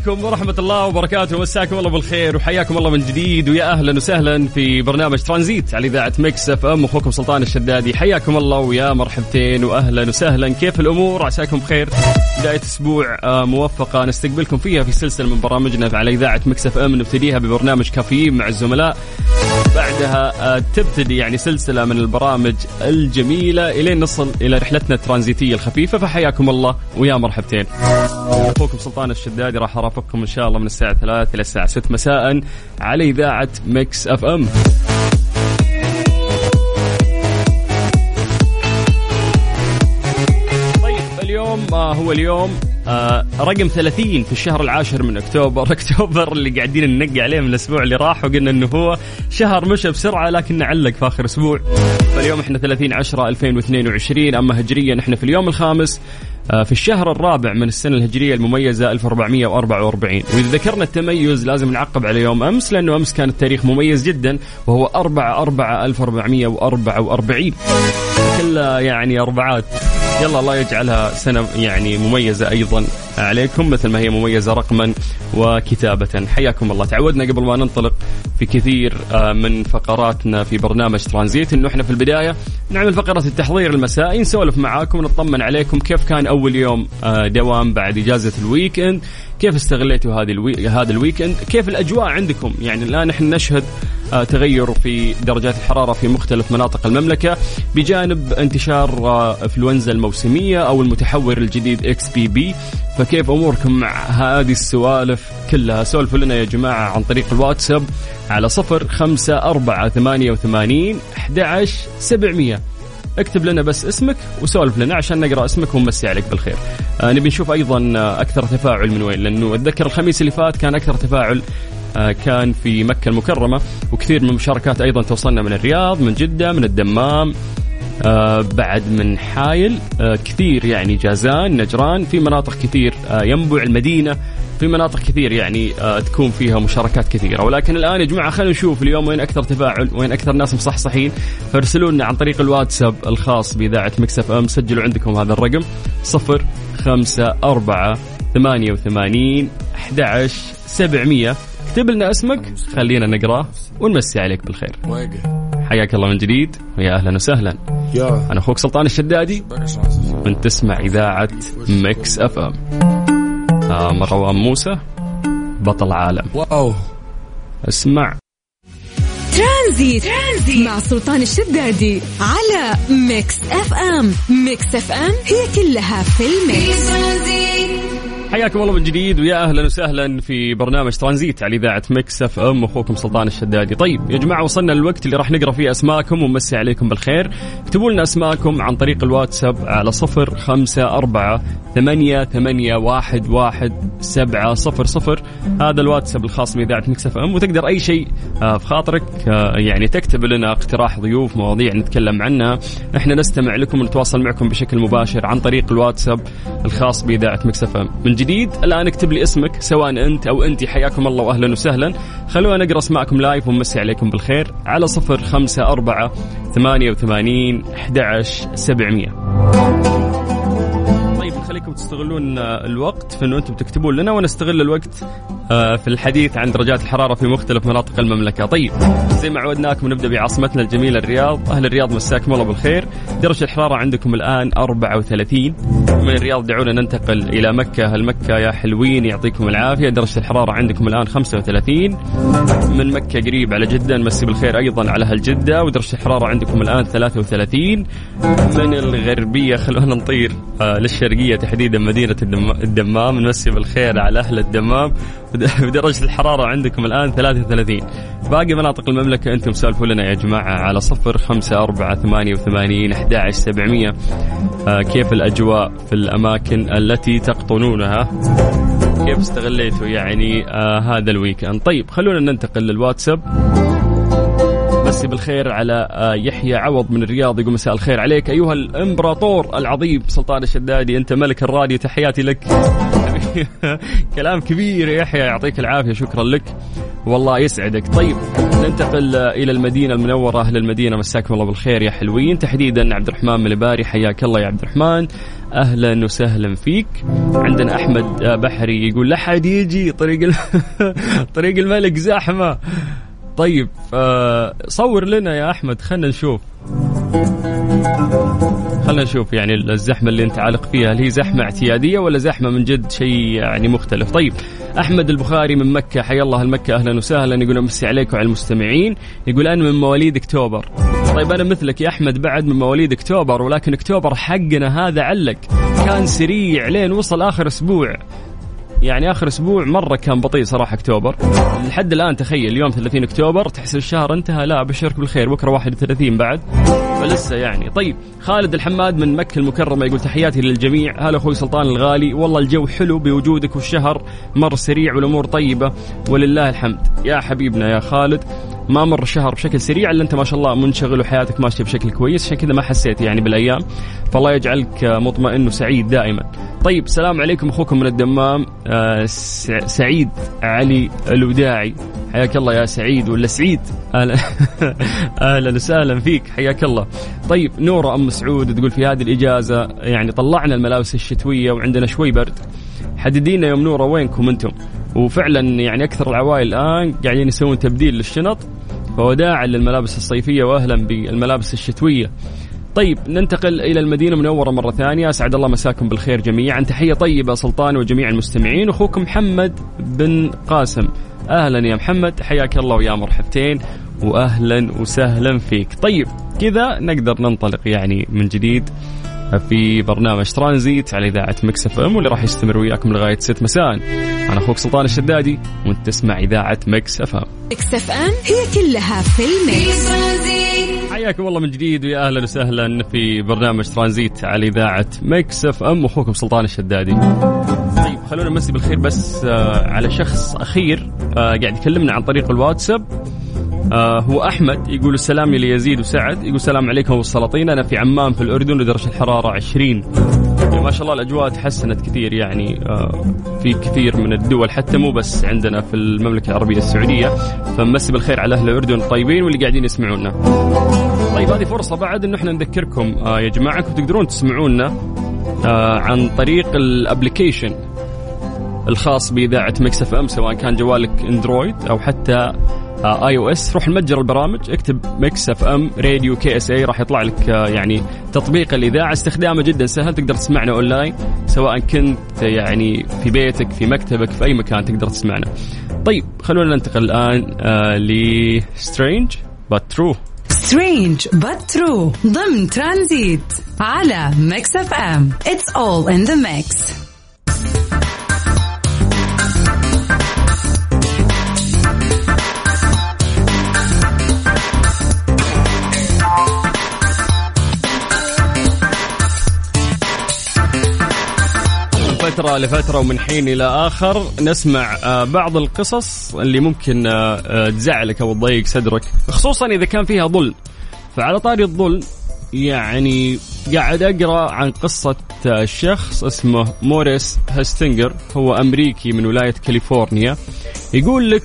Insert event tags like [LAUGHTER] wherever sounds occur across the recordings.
عليكم ورحمة الله وبركاته. مساكم الله بالخير وحياكم الله من جديد. ويا أهلا وسهلا في برنامج ترانزيت على إذاعة Mix FM. أخوكم سلطان الشدادي حياكم الله ويا مرحبتين وأهلا وسهلا. كيف الأمور؟ عساكم بخير. بداية أسبوع آه، موفقة. نستقبلكم فيها في سلسلة من برامجنا على إذاعة Mix FM. نبتديها ببرنامج كافيين مع الزملاء. بعدها آه، تبتدي يعني سلسلة من البرامج الجميلة إلين نصل إلى رحلتنا الترانزيتية الخفيفة فحياكم الله ويا مرحبتين. أخوكم سلطان الشدادي راح أرافقكم إن شاء الله من الساعة 3 إلى الساعة 6 مساء على إذاعة Mix FM. هو اليوم؟ آه رقم 30 في الشهر العاشر من أكتوبر. [LAUGHS] أكتوبر اللي قاعدين ننقي عليه من الأسبوع اللي راح وقلنا إنه هو شهر مشى بسرعة لكن نعلق في آخر أسبوع. فاليوم إحنا 30 10 2022 أما هجريا إحنا في اليوم الخامس آه، في الشهر الرابع من السنة الهجرية المميزة 1444 وإذا ذكرنا التميز لازم نعقب على يوم أمس لأنه أمس كان التاريخ مميز جدا وهو 4 4 1444 كلها يعني أربعات. يلا الله يجعلها سنة يعني مميزة أيضا عليكم مثل ما هي مميزة رقما وكتابة. حياكم الله. تعودنا قبل ما ننطلق في كثير آه، من فقراتنا في برنامج ترانزيت. إنه إحنا في البداية نعمل فقرة التحضير المسائي نسولف معاكم ونطمن عليكم كيف كان أول يوم آه، دوام بعد إجازة ال weekend كيف استغليتوا هذه الوي... هذا ال weekend كيف الأجواء عندكم. يعني الآن إحنا نشهد آه، تغير في درجات الحرارة في مختلف مناطق المملكة بجانب انتشار آه، إنفلونزا الموسمية أو المتحور الجديد XBB. فكيف أموركم مع هذه السوالف كلها؟ سولفوا لنا يا جماعة عن طريق الواتساب على صفر خمسة أربعة ثمانية وثمانين أحد سبعمية. اكتب لنا بس اسمك وسولف لنا عشان نقرأ اسمك ونمسي عليك بالخير. آه نبي نشوف أيضا آه أكثر تفاعل من وين لأنه أتذكر الخميس اللي فات كان أكثر تفاعل آه كان في مكة المكرمة وكثير من المشاركات أيضا توصلنا من الرياض، من جدة، من الدمام، آه بعد من حايل آه كثير يعني جازان نجران في مناطق كثير آه ينبع المدينة في مناطق كثير يعني تكون فيها مشاركات كثيرة. ولكن الآن يا جماعة خلينا نشوف اليوم وين أكثر تفاعل وين أكثر ناس مصحصحين. فارسلوا لنا عن طريق الواتساب الخاص بإذاعة مكسف أم سجلوا عندكم هذا الرقم صفر خمسة أربعة ثمانية وثمانين أحد عشر سبعمية. اكتب لنا اسمك خلينا نقرأه ونمسي عليك بالخير. حياك الله من جديد ويا أهلا وسهلا. يا. أنا أخوك سلطان الشدادي. وانت تسمع إذاعة Mix FM آه مروان موسى. بطل عالم. wow. اسمع. ترانزيت, ترانزيت مع سلطان الشدادي على Mix FM Mix FM هي كلها في في ال mix ترانزيت حياكم الله من جديد ويا أهلا وسهلا في برنامج ترانزيت على إذاعة Mix FM أخوكم سلطان الشدادي. طيب يا جماعة وصلنا للوقت اللي راح نقرأ فيه أسماءكم ونمسي عليكم بالخير. اكتبوا لنا أسماءكم عن طريق الواتساب على صفر خمسة أربعة ثمانية ثمانية واحد واحد سبعة صفر صفر هذا الواتساب الخاص بإذاعة Mix FM وتقدر أي شيء آه، في خاطرك آه، يعني تكتب لنا اقتراح ضيوف مواضيع نتكلم عنها إحنا نستمع لكم ونتواصل معكم بشكل مباشر عن طريق الواتساب الخاص بإذاعة Mix FM من جديد. الآن اكتب لي اسمك سواء أنت أو أنت حياكم الله وأهلا وسهلا. خلونا نقرأ أسماءكم live ونمسي عليكم بالخير. على صفر خمسة أربعة ثمانية وثمانين أحد سبعمية. خليكم تستغلون آه، الوقت في إنه أنتم تكتبون لنا ونستغل الوقت آه، في الحديث عن درجات الحرارة في مختلف مناطق المملكة. طيب زي ما عودناكم نبدأ بعاصمتنا الجميلة الرياض، أهل الرياض مساكم الله بالخير، درجة الحرارة عندكم الآن 34 من الرياض دعونا ننتقل إلى مكة، أهل مكة يا حلوين يعطيكم العافية، درجة الحرارة عندكم الآن 35 من مكة قريب على جدة نمسي بالخير أيضا على أهل جدة. ودرجة الحرارة عندكم الآن 33 من الغربية خلونا نطير آه، للشرقية تحديدا الدم- الدمام نمسي بالخير على أهل الدمام. ودرجه [LAUGHS] الحرارة عندكم الآن 33 باقي مناطق المملكة أنتم سالفوا لنا يا جماعة على صفر خمسة أربعة ثمانية وثمانين أحد سبعمية. آه، كيف الأجواء في الأماكن التي تقطنونها؟ كيف استغليتوا يعني آه هذا الويكند؟ طيب خلونا ننتقل للواتساب. مسي بالخير على آه، يحيى عوض من الرياض يقول مساء الخير عليك. أيها الإمبراطور العظيم سلطان الشدادي أنت ملك الراديو تحياتي لك. [LAUGHS] كلام كبير يا يحيى يعطيك العافية شكرا لك. والله يسعدك. طيب ننتقل إلى المدينة المنورة أهل المدينة مساكم الله بالخير يا حلوين. تحديدا عبد الرحمن من الباري حياك الله يا عبد الرحمن. أهلا وسهلا فيك. عندنا أحمد آه، بحري يقول لا حد يجي طريق. [LAUGHS] طريق الملك زحمة. طيب آه صور لنا يا أحمد خلنا نشوف. خلنا نشوف يعني الزحمة اللي أنت عالق فيها. هل هي زحمة اعتيادية ولا زحمة من جد شيء يعني مختلف؟ طيب أحمد البخاري من مكة حيا الله المكه أهلا وسهلا. يقول أمسي عليكم وعلى المستمعين. يقول أنا من مواليد أكتوبر. طيب أنا مثلك يا أحمد بعد من مواليد أكتوبر ولكن أكتوبر حقنا هذا علق. كان سريع لين وصل آخر أسبوع. يعني آخر أسبوع مرة كان بطيء صراحة أكتوبر. لحد الآن تخيل اليوم 30 أكتوبر تحس الشهر انتهى. لا ابشرك بالخير بكرة 31 بعد. فلسه يعني. طيب خالد الحماد من مكة المكرمة يقول تحياتي للجميع. هلا أخوي سلطان الغالي. والله الجو حلو بوجودك والشهر. مر سريع والأمور طيبة. ولله الحمد. يا حبيبنا يا خالد ما مر الشهر بشكل سريع إلا أنت ما شاء الله منشغل وحياتك ماشية بشكل كويس. عشان كذا ما حسيت يعني بالأيام. فالله يجعلك مطمئن وسعيد دائما. طيب سلام عليكم أخوكم من الدمام. سعيد علي الوداعي. حياك الله يا سعيد ولا سعيد؟ أهلا. [LAUGHS] أهلا وسهلا فيك. حياك الله. طيب نورة أم سعود تقول في هذه الإجازة يعني طلعنا الملابس الشتوية وعندنا شوي برد. حددينا يوم نورة وينكم أنتم؟ وفعلا يعني أكثر العوائل الآن قاعدين يسوون تبديل للشنط. فوداعا للملابس الصيفية واهلا بالملابس الشتوية. طيب ننتقل إلى المدينة المنورة مرة ثانية. أسعد الله مساكم بالخير جميعا. تحية طيبة سلطان وجميع المستمعين. اخوكم محمد بن قاسم. أهلا يا محمد. حياك الله ويا مرحبتين. واهلا وسهلا فيك. طيب كذا نقدر ننطلق يعني من جديد في برنامج ترانزيت على إذاعة Mix FM واللي راح يستمر وياكم لغاية 6 مساء. أنا أخوك سلطان الشدادي وأنت تسمع إذاعة مكس إف إم. Mix FM هي كلها في ترانزيت حياكم الله من جديد ويا أهلا وسهلا في برنامج ترانزيت على إذاعة Mix FM. أخوكم سلطان الشدادي. طيب خلونا نمسي بالخير بس آه على شخص أخير آه قاعد يكلمنا عن طريق الواتساب. آه هو أحمد يقول السلام ليزيد وسعد. يقول السلام عليكم والسلاطين. أنا في عمان في الأردن ودرجه الحرارة 20 يعني ما شاء الله الأجواء تحسنت كثير يعني آه في كثير من الدول حتى مو بس عندنا في المملكة العربية السعودية فمسي بالخير على أهل الأردن الطيبين واللي قاعدين يسمعونا. طيب هذه فرصة بعد إنه إحنا نذكركم آه يا جماعة أنكم تقدرون تسمعونا آه عن طريق ال application الخاص بإذاعة Mix FM سواء كان جوالك Android أو حتى iOS روح المتجر البرامج اكتب Mix FM Radio KSA راح يطلع لك آه، يعني تطبيق الإذاعة. استخدامه جدا سهل تقدر تسمعنا اونلاين سواء كنت يعني في بيتك في مكتبك في أي مكان تقدر تسمعنا. طيب خلونا ننتقل الآن آه ل strange but true strange but true ضمن ترانزيت على Mix FM It's all in the mix. فترة لفترة ومن حين إلى آخر نسمع آه، بعض القصص اللي ممكن آه، آه، تزعلك أو تضيق صدرك خصوصا إذا كان فيها ظلم. فعلى طاري الظلم يعني قاعد أقرأ عن قصة شخص اسمه موريس هاستنجر هو أمريكي من ولاية كاليفورنيا. يقول لك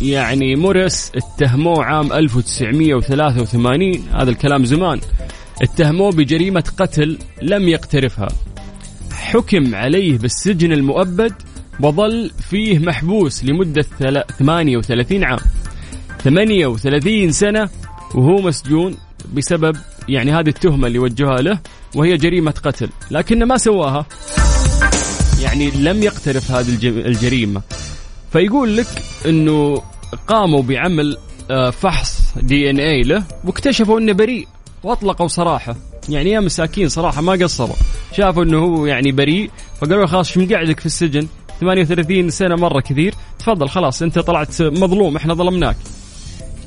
يعني موريس اتهموه عام 1983 هذا الكلام زمان اتهموه بجريمة قتل لم يقترفها. حكم عليه بالسجن المؤبد وظل فيه محبوس لمدة 38 عام. 38 سنة وهو مسجون بسبب يعني هذه التهمة اللي وجهها له وهي جريمة قتل لكنه ما سواها. يعني لم يقترف هذه الجريمة. فيقول لك إنه قاموا بعمل آه، فحص دي إن اي له واكتشفوا إنه بريء وأطلقوا صراحة. يعني يا مساكين صراحة ما قصروا. شافوا إنه هو يعني بريء فقالوا خلاص شو مقعدك في السجن؟ 38 سنة مرة كثير. تفضل خلاص أنت طلعت مظلوم إحنا ظلمناك.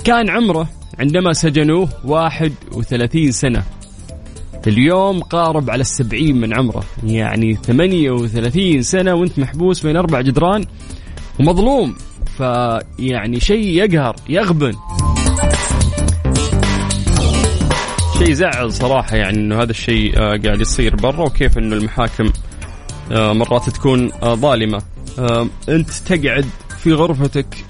كان عمره عندما سجنوه 31 سنة. اليوم قارب على السبعين من عمره. يعني 38 سنة وأنت محبوس بين أربع جدران ومظلوم. فيعني شيء يقهر يغبن. شيء يزعل صراحة يعني إنه هذا الشيء آه، قاعد يصير برا وكيف إنه المحاكم آه، مرات تكون آه، ظالمة. أنت تقعد في غرفتك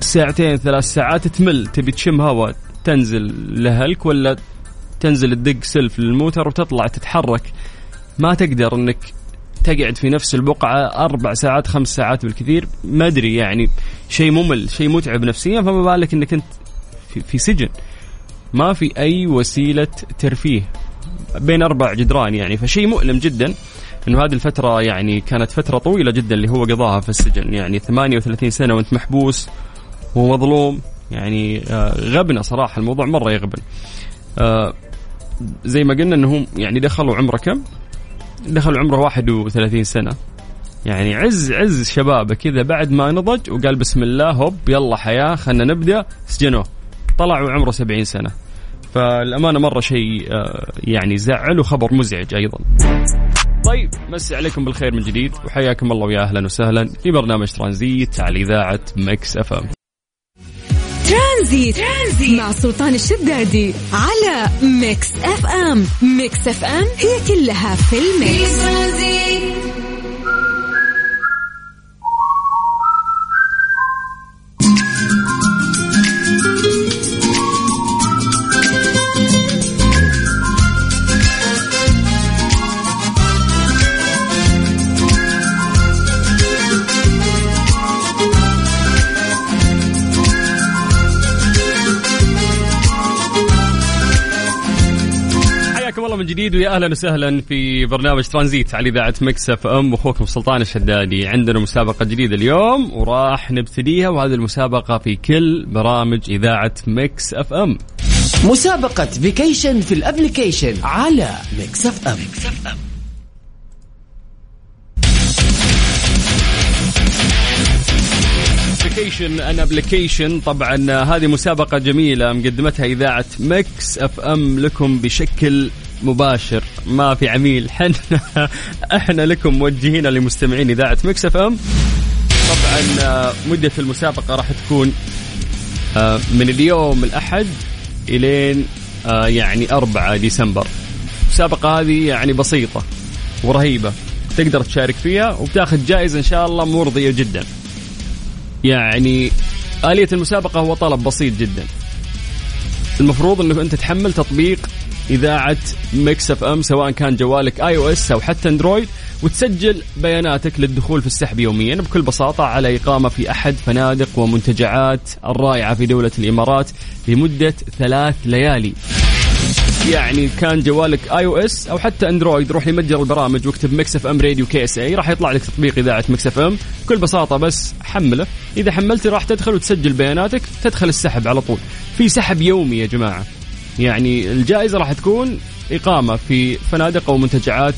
ساعتين ثلاث ساعات تمل تبي تشم هواء تنزل لهلك ولا تنزل تدق سلف للموتر وتطلع تتحرك. ما تقدر إنك تقعد في نفس البقعة أربع ساعات خمس ساعات بالكثير. ما أدري يعني شيء ممل شيء متعب نفسيا فما بالك أنك أنت في, في سجن. ما في أي وسيلة ترفيه بين أربع جدران يعني فشيء مؤلم جدا إنه هذه الفترة يعني كانت فترة طويلة جدا اللي هو قضاها في السجن. يعني 38 سنة وأنت محبوس ومظلوم. يعني آه، غبنه صراحة الموضوع مرة يغبن. آه، زي ما قلنا إنه يعني دخلوا عمره كم؟ دخل عمره 31 سنة. يعني عز عز شبابه كذا بعد ما نضج وقال بسم الله هوب يلا حياة خلنا نبدأ سجنوه. طلع وعمره 70 سنة. فالأمانة مرة شيء آه، يعني زعل وخبر مزعج أيضا. طيب مسي عليكم بالخير من جديد وحياكم الله ويا أهلا وسهلا في برنامج ترانزيت على إذاعة Mix FM. ترانزيت. ترانزيت مع سلطان الشدادي على Mix FM. Mix FM هي كلها في ال mix. من جديد ويا أهلا وسهلا في برنامج ترانزيت على إذاعة Mix FM. اخوكم سلطان الشدادي. عندنا مسابقة جديدة اليوم وراح نبتديها وهذه المسابقة في كل برامج إذاعة مكس إف إم. مسابقة vacation في ال application على Mix FM, FM. vacation in application طبعا هذه مسابقة جميلة مقدمتها إذاعة Mix FM لكم بشكل مباشر ما في عميل. [LAUGHS] حنا إحنا لكم موجهين لمستمعين إذاعة Mix FM. طبعا آه، مدة المسابقة راح تكون آه، من اليوم الأحد إلين آه، يعني 4 ديسمبر. المسابقة هذه يعني بسيطة ورهيبة تقدر تشارك فيها وبتاخذ جائزة إن شاء الله مرضية جدا. يعني آلية المسابقة هو طلب بسيط جدا. المفروض إنه أنت تحمل تطبيق إذاعة Mix FM سواء كان جوالك iOS أو حتى Android وتسجل بياناتك للدخول في السحب يوميا بكل بساطة على إقامة في أحد فنادق ومنتجعات الرائعة في دولة الإمارات لمدة ثلاث ليالي. يعني كان جوالك iOS أو حتى Android روح لمتجر البرامج واكتب Mix FM Radio KSA راح يطلع لك تطبيق إذاعة Mix FM بكل بساطة بس حمله. إذا حملته راح تدخل وتسجل بياناتك تدخل السحب على طول. في سحب يومي يا جماعة. يعني الجائزة راح تكون إقامة في فنادق أو منتجعات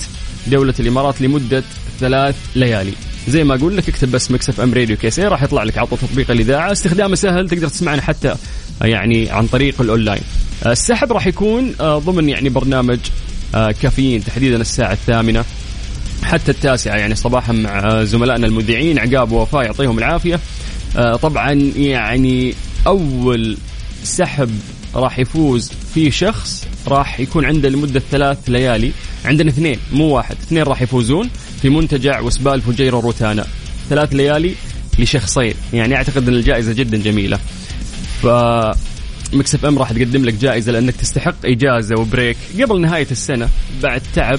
دولة الإمارات لمدة ثلاث ليالي. زي ما أقول لك اكتب بس Mix FM Radio KSA راح يطلع لك على طول تطبيق الإذاعة. استخدامه سهل تقدر تسمعنا حتى يعني عن طريق الأونلاين. السحب راح يكون آه، ضمن يعني برنامج آه، كافيين تحديدا الساعة الثامنة حتى التاسعة يعني صباحا مع زملائنا المذيعين عقاب ووفاء يعطيهم العافية. آه، طبعا يعني أول سحب راح يفوز في شخص راح يكون عنده لمدة ثلاث ليالي. عندنا اثنين مو واحد اثنين راح يفوزون في منتجع وسبال فجيرة روتانا. ثلاث ليالي لشخصين يعني أعتقد إن الجائزة جدا جميلة. ف مكسف إم راح تقدم لك جائزة لأنك تستحق إجازة وبريك قبل نهاية السنة. بعد تعب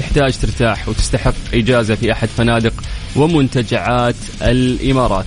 تحتاج ترتاح وتستحق إجازة في أحد فنادق ومنتجعات الإمارات.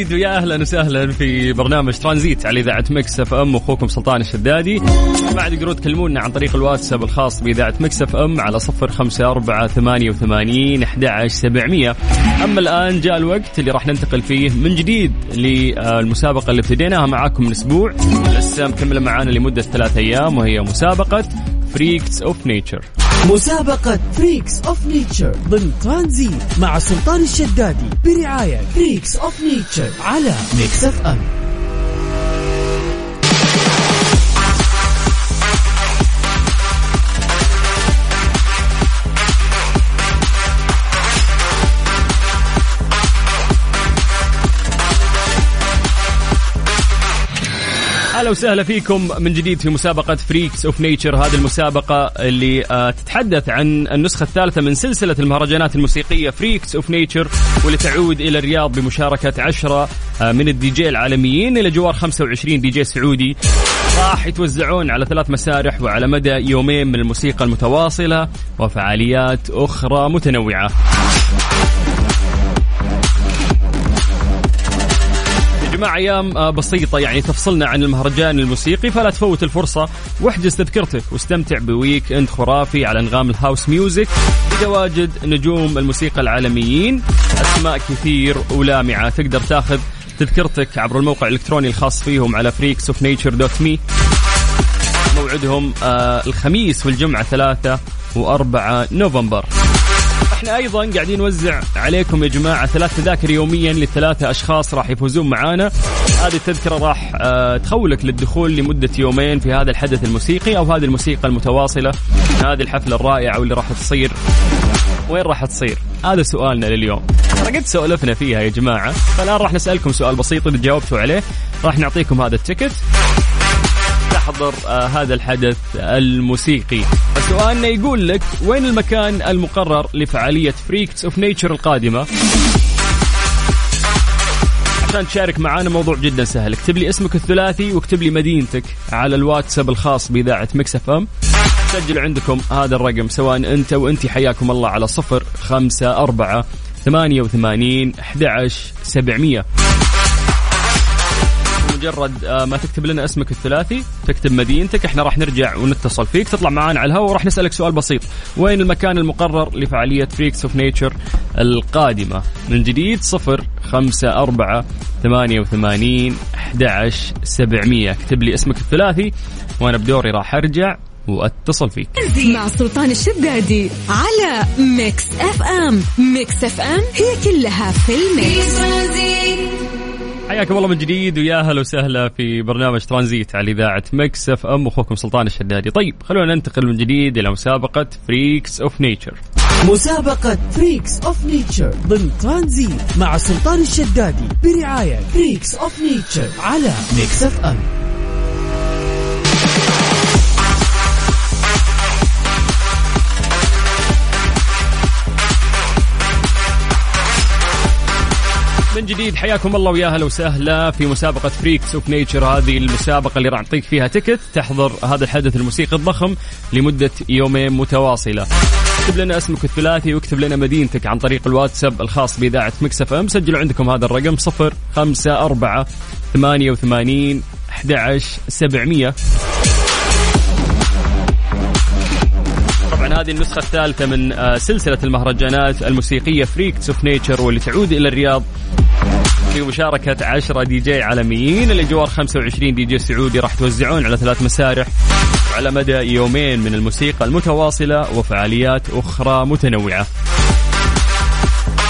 جديد ويا أهلا وسهلا في برنامج ترانزيت على إذاعة Mix FM. أخوكم سلطان الشدادي. بعد تقدرون تكلمونا عن طريق الواتساب الخاص بإذاعة Mix FM على صفر خمسة أربعة ثمانية وثمانين أحد سبعمية. أما الآن جاء الوقت اللي راح ننتقل فيه من جديد للمسابقة اللي ابتديناها معاكم من أسبوع. لسه مكملة معانا لمدة ثلاثة أيام وهي مسابقة فريكس اوف نيتشر مسابقة فريكس اوف نيتشر ضمن ترانزيت مع سلطان الشدادي برعاية Freaks of Nature على Mix FM أهلا وسهلا فيكم من جديد في مسابقة Freaks of Nature هذه المسابقة اللي آه، تتحدث عن النسخة الثالثة من سلسلة المهرجانات الموسيقية Freaks of Nature واللي تعود إلى الرياض بمشاركة عشرة آه، من الدي جي العالميين إلى جوار 25 دي جي سعودي. راح يتوزعون على ثلاث مسارح وعلى مدى يومين من الموسيقى المتواصلة وفعاليات أخرى متنوعة. جماعة أيام آه، بسيطة يعني تفصلنا عن المهرجان الموسيقي فلا تفوت الفرصة واحجز تذكرتك واستمتع ب weekend خرافي على أنغام ال house music. بتواجد نجوم الموسيقى العالميين أسماء كثير ولامعة تقدر تاخذ تذكرتك عبر الموقع الإلكتروني الخاص فيهم على Freaks of Nature dot me موعدهم آه الخميس والجمعة ثلاثة وأربعة نوفمبر. إحنا أيضا قاعدين نوزع عليكم يا جماعة ثلاث تذاكر يوميا لثلاثة أشخاص راح يفوزون معانا. هذه التذكرة راح آه، تخولك للدخول لمدة يومين في هذا الحدث الموسيقي أو هذه الموسيقى المتواصلة هذه الحفلة الرائعة واللي راح تصير. وين راح تصير؟ هذا سؤالنا لليوم. ترى قد سولفنا فيها يا جماعة، فالآن راح نسألكم سؤال بسيط اذا جاوبتوا عليه. راح نعطيكم هذا ال ticket. تحضر آه هذا الحدث الموسيقي. سؤالنا يقول لك وين المكان المقرر لفعالية Freaks of Nature القادمة؟ عشان تشارك معنا موضوع جدا سهل. اكتب لي اسمك الثلاثي واكتب لي مدينتك على الواتساب الخاص بإذاعة Mix FM سجل عندكم هذا الرقم سواء أنت وأنت حياكم الله على صفر خمسة أربعة ثمانية وثمانين أحد سبعمية. مجرد آه، ما تكتب لنا اسمك الثلاثي تكتب مدينتك إحنا راح نرجع ونتصل فيك تطلع معانا على الهواء وراح نسألك سؤال بسيط. وين المكان المقرر لفعالية Freaks of Nature القادمة؟ من جديد صفر خمسة أربعة ثمانية وثمانين أحد سبعمية. اكتب لي اسمك الثلاثي وأنا بدوري راح أرجع وأتصل فيك. مع سلطان الشدادي على Mix FM Mix FM هي كلها في ال mix. حياكم الله من جديد ويا أهلا وسهلا في برنامج ترانزيت على إذاعة Mix FM. أخوكم سلطان الشدادي. طيب خلونا ننتقل من جديد إلى مسابقة Freaks of Nature مسابقة Freaks of Nature ضمن ترانزيت مع سلطان الشدادي برعاية Freaks of Nature على Mix FM. من جديد حياكم الله ويا أهلا وسهلا في مسابقة Freaks of Nature هذه المسابقة اللي راح نعطيك فيها ticket تحضر هذا الحدث الموسيقي الضخم لمدة يومين متواصلة. اكتب لنا اسمك الثلاثي واكتب لنا مدينتك عن طريق الواتساب الخاص بإذاعة Mix FM. سجلوا عندكم هذا الرقم 054 88 11700 طبعا هذه النسخة الثالثة من آه، سلسلة المهرجانات الموسيقية Freaks of Nature واللي تعود إلى الرياض في مشاركة 10 دي جي عالميين. إلى جوار 25 دي جي سعودي راح يتوزعون على ثلاث مسارح على مدى يومين من الموسيقى المتواصلة وفعاليات أخرى متنوعة.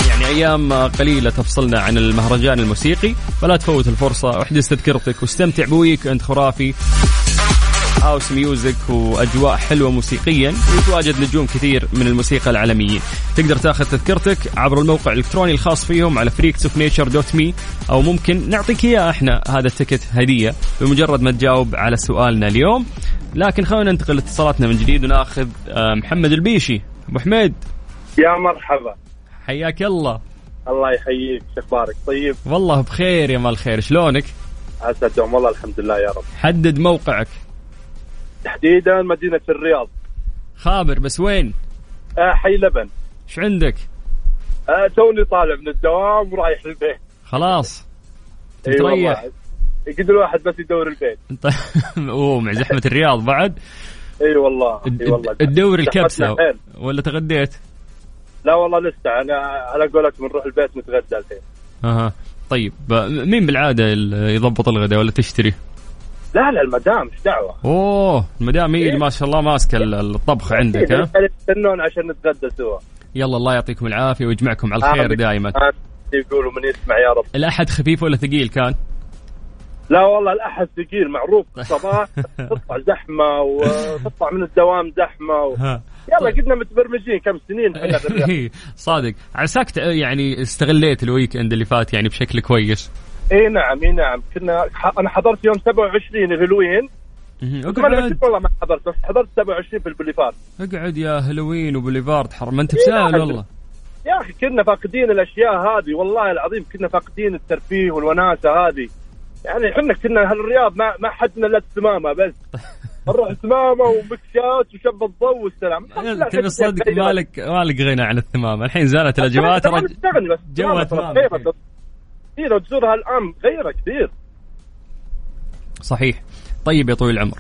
يعني أيام قليلة تفصلنا عن المهرجان الموسيقي فلا تفوت الفرصة. واحجز تذكرتك واستمتع ب weekend خرافي. house music وأجواء حلوة موسيقيا ويتواجد نجوم كثير من الموسيقى العالميين تقدر تاخذ تذكرتك عبر الموقع الإلكتروني الخاص فيهم على Freaks of Nature dot me أو ممكن نعطيك إياه إحنا هذا ال ticket هدية بمجرد ما تجاوب على سؤالنا اليوم. لكن خلونا ننتقل لاتصالاتنا من جديد وناخذ آه، محمد البيشي. أبو حميد. يا مرحبا. حياك الله. الله يحييك. شو أخبارك؟ طيب؟ والله بخير يا مال خير. شلونك؟ عسى الدوام والله الحمد لله يا رب. حدد موقعك. تحديدا مدينة الرياض. خابر بس وين؟ آه حي لبن. إيش عندك؟ آه توني طالع من الدوام ورايح البيت. خلاص. تريح. قد الواحد بس يدور البيت. [LAUGHS] أوه مع زحمة الرياض بعد؟ إي والله. إي والله. زحمتنا الكبسة. ولا تغديت؟ لا والله لسه. أنا على قولتهم نروح البيت نتغدى الحين. أها. طيب مين بالعادة يضبط الغداء ولا تشتري؟ لا لا المدام إيش دعوة أوه المدام هي اللي ما شاء الله ماسكة ال- الطبخ عندك ها؟ إيه، يستنون عشان نتغدى سوا يلا الله يعطيكم العافية ويجمعكم على الخير آمين. دائما. يقولوا من يسمع يا رب الأحد خفيف ولا ثقيل كان؟ لا والله الأحد ثقيل معروف الصباح [LAUGHS] تطلع زحمة وتطلع من الدوام زحمة و... ها يلا قدنا متبرمجين كم سنين. إيه، [LAUGHS] صادق عساك يعني استغليت ال weekend اللي فات يعني بشكل كويس اي نعم اي نعم. كنا أنا حضرت يوم 27 الهالوين مهم. أتمنى أقعد والله ما حضرت بس حضرت 27 في البوليفارد. أقعد يا هالوين وبوليفارد حرم. ما انت بسهل إيه، والله. يا أخي كنا فاقدين الأشياء هذه والله العظيم كنا فاقدين الترفيه والوناسة هذه. يعني إحنا كنا هالرياض ما ما حدنا إلا السمامه بس. [LAUGHS] نروح السمامه ومكشات وشب الضوء والسلام. لا، تبي الصدق كنا- مالك مالك غنى عن الثمامه الحين زالت الأجواء ترى ترى نستغني بس جوها ترى تمام. غيرت. إيه لو تزورها الان غيره كثير. صحيح. طيب يا طويل العمر.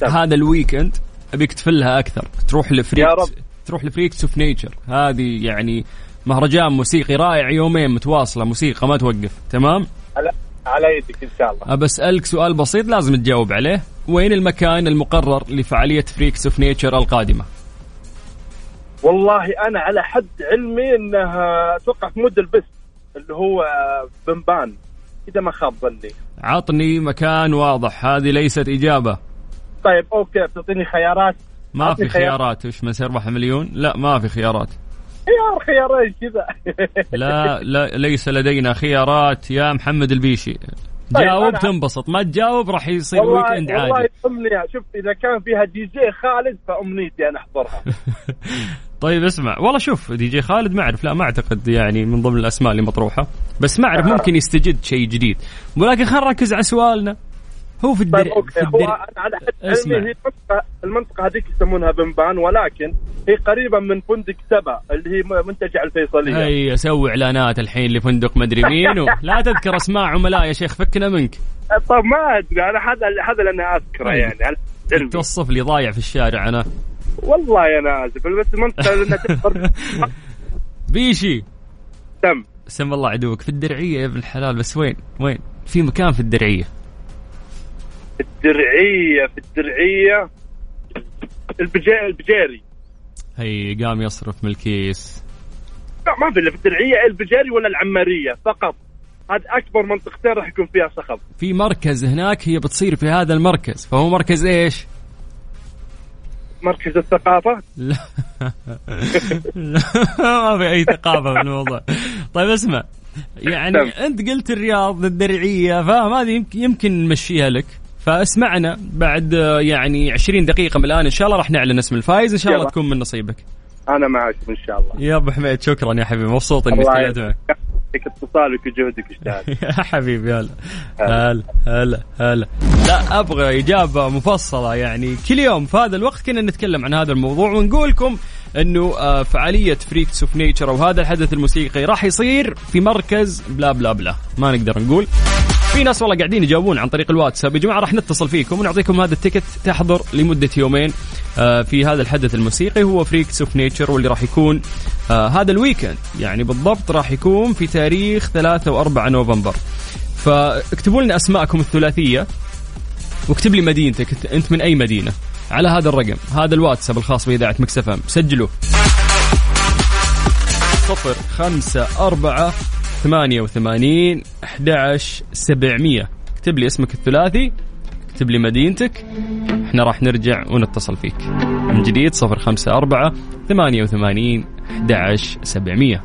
تمام. هذا ال weekend أبيك تفلها أكثر. تروح ل Freaks. تروح ل Freaks of Nature. هذه يعني مهرجان موسيقي رائع يومين متواصلة موسيقى ما توقف. تمام؟ على على يدك إن شاء الله. أبى أسألك سؤال بسيط لازم تجاوب عليه. وين المكان المقرر لفعالية Freaks of Nature القادمة؟ والله أنا على حد علمي إنها أتوقع في MDLBEAST اللي هو بنبان إذا ما خاب ظني. عطني مكان واضح. هذه ليست إجابة. طيب okay بتعطيني خيارات. ما في خيار. خيارات. وش من سيربح مليون؟ لا ما في خيارات. خيار خيارين كذا. [LAUGHS] لا لا ليس لدينا خيارات. يا محمد البيشي. طيب، جاوب تنبسط ما تجاوب راح يصير والله weekend والله عادي أمنية. شوف إذا كان فيها دي جي خالد فأمنيتي أنا أحضرها. [LAUGHS] طيب اسمع. والله شوف دي جي خالد ما أعرف لا ما أعتقد يعني من ضمن الأسماء اللي مطروحة بس ما أعرف. ممكن يستجد شيء جديد. ولكن خلينا نركز على سؤالنا. هو في الدر... طيب في هو الدر... أنا على حد اسمع. هي المنطقة المنطقة هذيك يسمونها بنبان ولكن هي قريبة من فندق سبا اللي هي منتجع الفيصلية. هي سوي إعلانات الحين لفندق مدري مين و... لا تذكر أسماء عملاء يا شيخ فكنا منك. طيب ما أدري أنا هذا هذا اللي أنا أذكره طيب. يعني توصف لي ضايع في الشارع أنا. والله أنا اسف بس المنطقة [LAUGHS] تقدر بيشي تم. سم الله عدوك. في الدرعية يا ابن الحلال بس وين؟ وين؟ في مكان في الدرعية. الدرعية في الدرعية. البجا- البجيري هي قام يصرف من الكيس. لا ما في إلا في الدرعية البجيري ولا العمارية فقط. هذه أكبر منطقتين راح يكون فيها صخب. في مركز هناك هي بتصير في هذا المركز. فهو مركز إيش؟ مركز الثقافة؟ لا. لا، ما في أي ثقافة في الموضوع. طيب اسمع. يعني نعم. أنت قلت الرياض الدرعية فاهم؟ هذه يمكن يمكن نمشيها لك. فاسمعنا بعد يعني 20 دقيقة من الآن. إن شاء الله راح نعلن اسم الفايز. إن شاء الله. تكون من نصيبك. أنا معك إن شاء الله. يا أبو حميد شكرا يا حبيبي. مبسوط الله استفدت معك. يعطيك اتصالك وجهدك اجتهاد [LAUGHS] يا حبيبي هلا. هلا. هلا هلا لا أبغى إجابة مفصلة. يعني كل يوم في هذا الوقت كنا نتكلم عن هذا الموضوع ونقول لكم إنه آه، فعالية Freaks of Nature أو هذا الحدث الموسيقي راح يصير في مركز blah blah blah. ما نقدر نقول. في ناس والله قاعدين يجاوبون عن طريق الواتساب. يا جماعة راح نتصل فيكم ونعطيكم هذا ال ticket. تحضر لمدة يومين آه، في هذا الحدث الموسيقي. هو Freaks of Nature واللي راح يكون آه، هذا ال weekend. يعني بالضبط راح يكون في تاريخ 3 و4 نوفمبر. فاكتبوا لنا أسماءكم الثلاثية واكتب لي مدينتك. انت من أي مدينة؟ على هذا الرقم هذا الواتساب الخاص بإذاعة Mix FM. سجلوا صفر خمسة أربعة ثمانية وثمانين أحد سبعمية. اكتب لي اسمك الثلاثي اكتب لي مدينتك إحنا راح نرجع ونتصل فيك. من جديد صفر خمسة أربعة ثمانية وثمانين أحد سبعمية.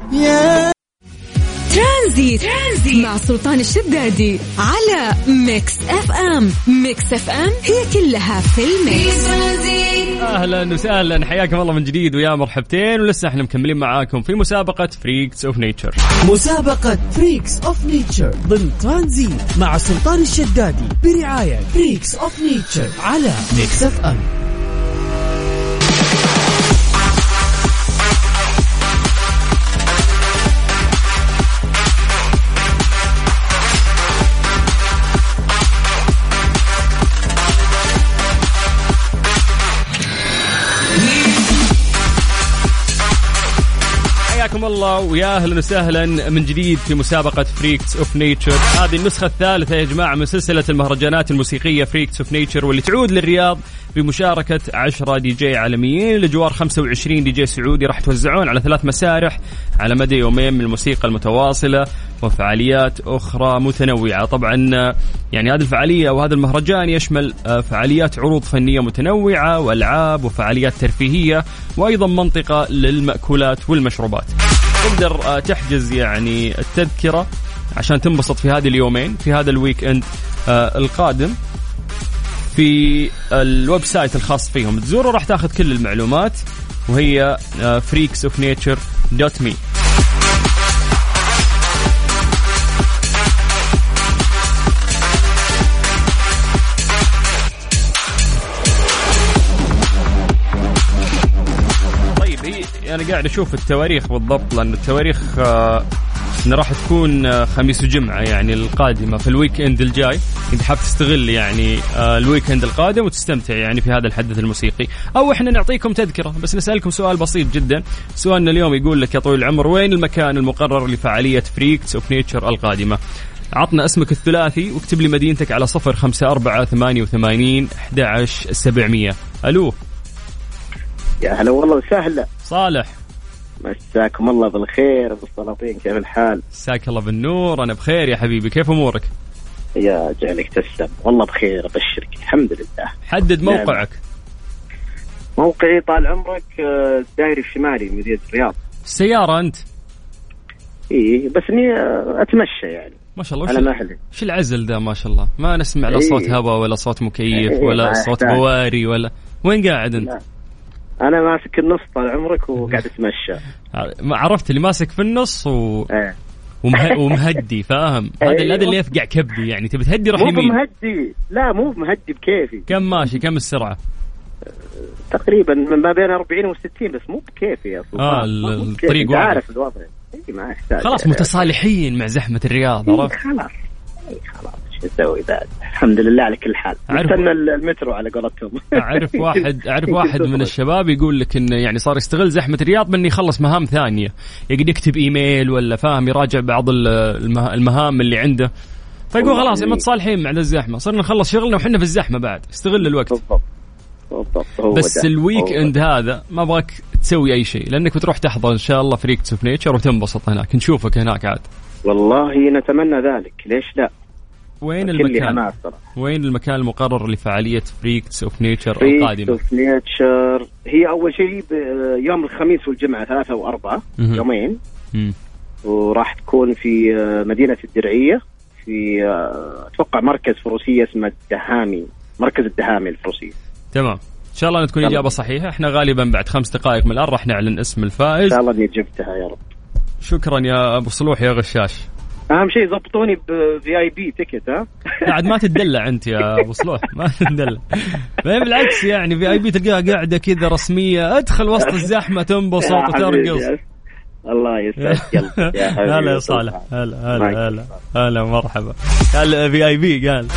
ترانزيت. ترانزيت مع سلطان الشدادي على Mix FM. Mix FM هي كلها في ال mix. أهلا وسهلا. حياكم الله من جديد ويا مرحبتين. ولسه إحنا مكملين معاكم في مسابقة Freaks of Nature مسابقة Freaks of Nature ضمن ترانزيت مع سلطان الشدادي برعاية Freaks of Nature على Mix FM حياكم الله ويا أهلا وسهلا من جديد في مسابقة Freaks of Nature، هذه النسخة الثالثة يا جماعة من سلسلة المهرجانات الموسيقية Freaks of Nature واللي تعود للرياض بمشاركة 10 دي جي عالميين لجوار 25 دي جي سعودي راح توزعون على ثلاث مسارح على مدى يومين من الموسيقى المتواصلة وفعاليات أخرى متنوعة. طبعا يعني هذه الفعالية وهذا المهرجان يشمل آه، فعاليات عروض فنية متنوعة وألعاب وفعاليات ترفيهية وأيضا منطقة للمأكولات والمشروبات. تقدر آه، تحجز يعني التذكرة عشان تنبسط في هذه اليومين في هذا ال weekend آه، القادم. في ال website الخاص فيهم. تزوره راح تاخذ كل المعلومات وهي Freaks of Nature dot me طيب هي أنا قاعد أشوف التواريخ بالضبط لأن التواريخ آه، إنه راح تكون آه، خميس وجمعة يعني القادمة في ال weekend الجاي. اذا حاب تستغل يعني آه، ال weekend القادم وتستمتع يعني في هذا الحدث الموسيقي. أو إحنا نعطيكم تذكرة بس نسألكم سؤال بسيط جدا. سؤالنا اليوم يقول لك يا طويل العمر وين المكان المقرر لفعالية Freaks of Nature القادمة؟ عطنا اسمك الثلاثي واكتب لي مدينتك على صفر خمسة أربعة ثمانية وثمانين أحد سبعمية. ألو. يا هلا والله وسهلا. صالح. مساكم الله بالخير أبو السلاطين كيف الحال؟ مساك الله بالنور أنا بخير يا حبيبي كيف أمورك؟ يا جعلك تسلم والله بخير أبشرك الحمد لله. حدد موقعك. موقعي طال عمرك آه، الدائري الشمالي مدينة الرياض. السيارة أنت؟ إي بس إني آه، أتمشى يعني. ما شاء الله على وش, مهلي وش العزل ده ما شاء الله؟ ما نسمع لا صوت. هواء ولا صوت مكيف ولا صوت. بواري ولا وين قاعد أنت؟ لا. أنا ماسك النص طال عمرك وقاعد أتمشى. عرفت اللي ماسك في النص و... إيه. ومه... ومهدي فاهم؟ هذا أيوه. هذا اللي يفقع كبدي يعني. تبي تهدي روح مو يمين. بمهدي. لا مو بمهدي بكيفي. كم ماشي؟ كم السرعة؟ تقريبا من ما بين 40 و60 بس مو بكيفي مو بكيفي. الطريق واضح. عارف الوضع. اي ما خلاص. متصالحين مع زحمة الرياض إيه، عرفت؟ خلاص. إيه، خلاص. نسوي بعد الحمد لله على كل حال. نستنى المترو على قولتهم أعرف [LAUGHS] واحد أعرف واحد من الشباب يقول لك إنه يعني صار يستغل زحمة الرياض بإنه يخلص مهام ثانية. يقعد يكتب إيميل ولا فاهم يراجع بعض ال- المه- المهام اللي عنده. فيقول خلاص يعني- متصالحين مع الزحمة. صرنا نخلص شغلنا وحنا في الزحمة بعد. استغل الوقت. بالضبط. بالضبط. بس. ال weekend. هذا ما أبغاك تسوي أي شيء. لأنك بتروح تحضر إن شاء الله Freaks of Nature وتنبسط هناك. نشوفك هناك عاد. والله نتمنى ذلك. ليش لا؟ وين المكان؟ وين المكان المقرر لفعالية Freaks of Nature Freaks القادمه of Nature هي أول شيء يوم الخميس والجمعة ثلاثة وأربعة مهم. يومين. مم. وراح تكون في آه، مدينة الدرعية في آه، أتوقع مركز فروسية اسمه الدهامي مركز الدهامي الفروسية تمام. إن شاء الله تكون. اجابه صحيحة. إحنا غالبا بعد خمس دقائق من الآن راح نعلن اسم الفائز. شاء الله إني جبتها يا رب. شكرا يا أبو صلوح يا غشاش. أهم شيء ضبطوني ب VIP ticket ها؟ [LAUGHS] بعد ما تدلع أنت يا أبو صلوح ما تدلع بالعكس يعني VIP تلقاها قاعدة كذا رسمية أدخل وسط الزحمة تنبسط. [LAUGHS] وترقص الله يسعد قلبك [LAUGHS] يا حبيبي هلا يا صالح. هلا هلا. هلا هلا مرحبا. قال VIP قال.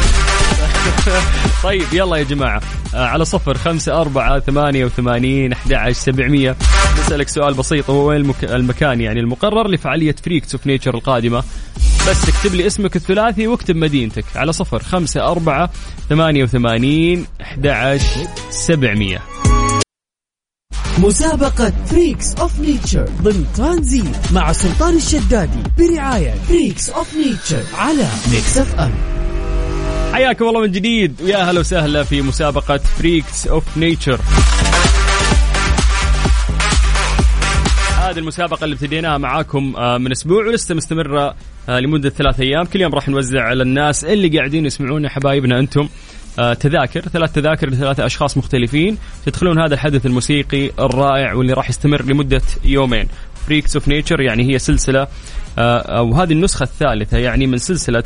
[LAUGHS] طيب يلا يا جماعة. آه، على صفر خمسة أربعة ثمانية وثمانين أحد عشر سبعمية. نسألك سؤال بسيط هو وين المك... المكان يعني المقرر لفعالية Freaks of Nature القادمة؟ بس اكتب لي اسمك الثلاثي واكتب مدينتك. على صفر خمسة أربعة ثمانية وثمانين أحد عشر سبعمية. مسابقة Freaks of Nature ضمن ترانزيت مع سلطان الشدادي برعاية Freaks of Nature على Mix FM. حياكم الله من جديد. ويا هلا وسهلا في مسابقة Freaks of Nature هذه المسابقة اللي ابتديناها معاكم آه، من أسبوع ولسه مستمرة آه، لمدة ثلاث أيام، كل يوم راح نوزع على الناس اللي قاعدين يسمعونا حبايبنا أنتم. آه، تذاكر ثلاث تذاكر لثلاثة أشخاص مختلفين. تدخلون هذا الحدث الموسيقي الرائع واللي راح يستمر لمدة يومين. Freaks of Nature يعني هي سلسلة أو هذه النسخة الثالثة يعني من سلسلة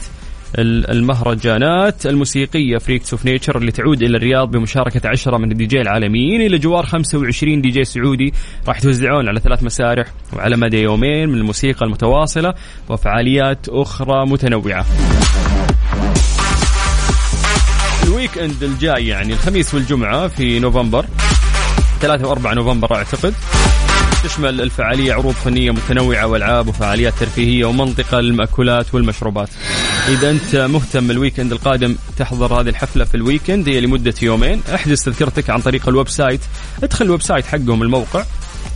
المهرجانات الموسيقية Freaks of Nature اللي تعود إلى الرياض بمشاركة عشرة من الدي جي العالميين. إلى جوار 25 دي جي سعودي راح يتوزعون على ثلاث مسارح وعلى مدى يومين من الموسيقى المتواصلة وفعاليات أخرى متنوعة. ال weekend الجاي يعني الخميس والجمعة في نوفمبر 3 و4 نوفمبر أعتقد. تشمل الفعالية عروض فنية متنوعة وألعاب وفعاليات ترفيهية ومنطقة للمأكولات والمشروبات. إذا أنت مهتم ال weekend القادم تحضر هذه الحفلة في ال weekend. هي لمدة يومين، أحجز تذكرتك عن طريق ال website، ادخل ال website حقهم الموقع،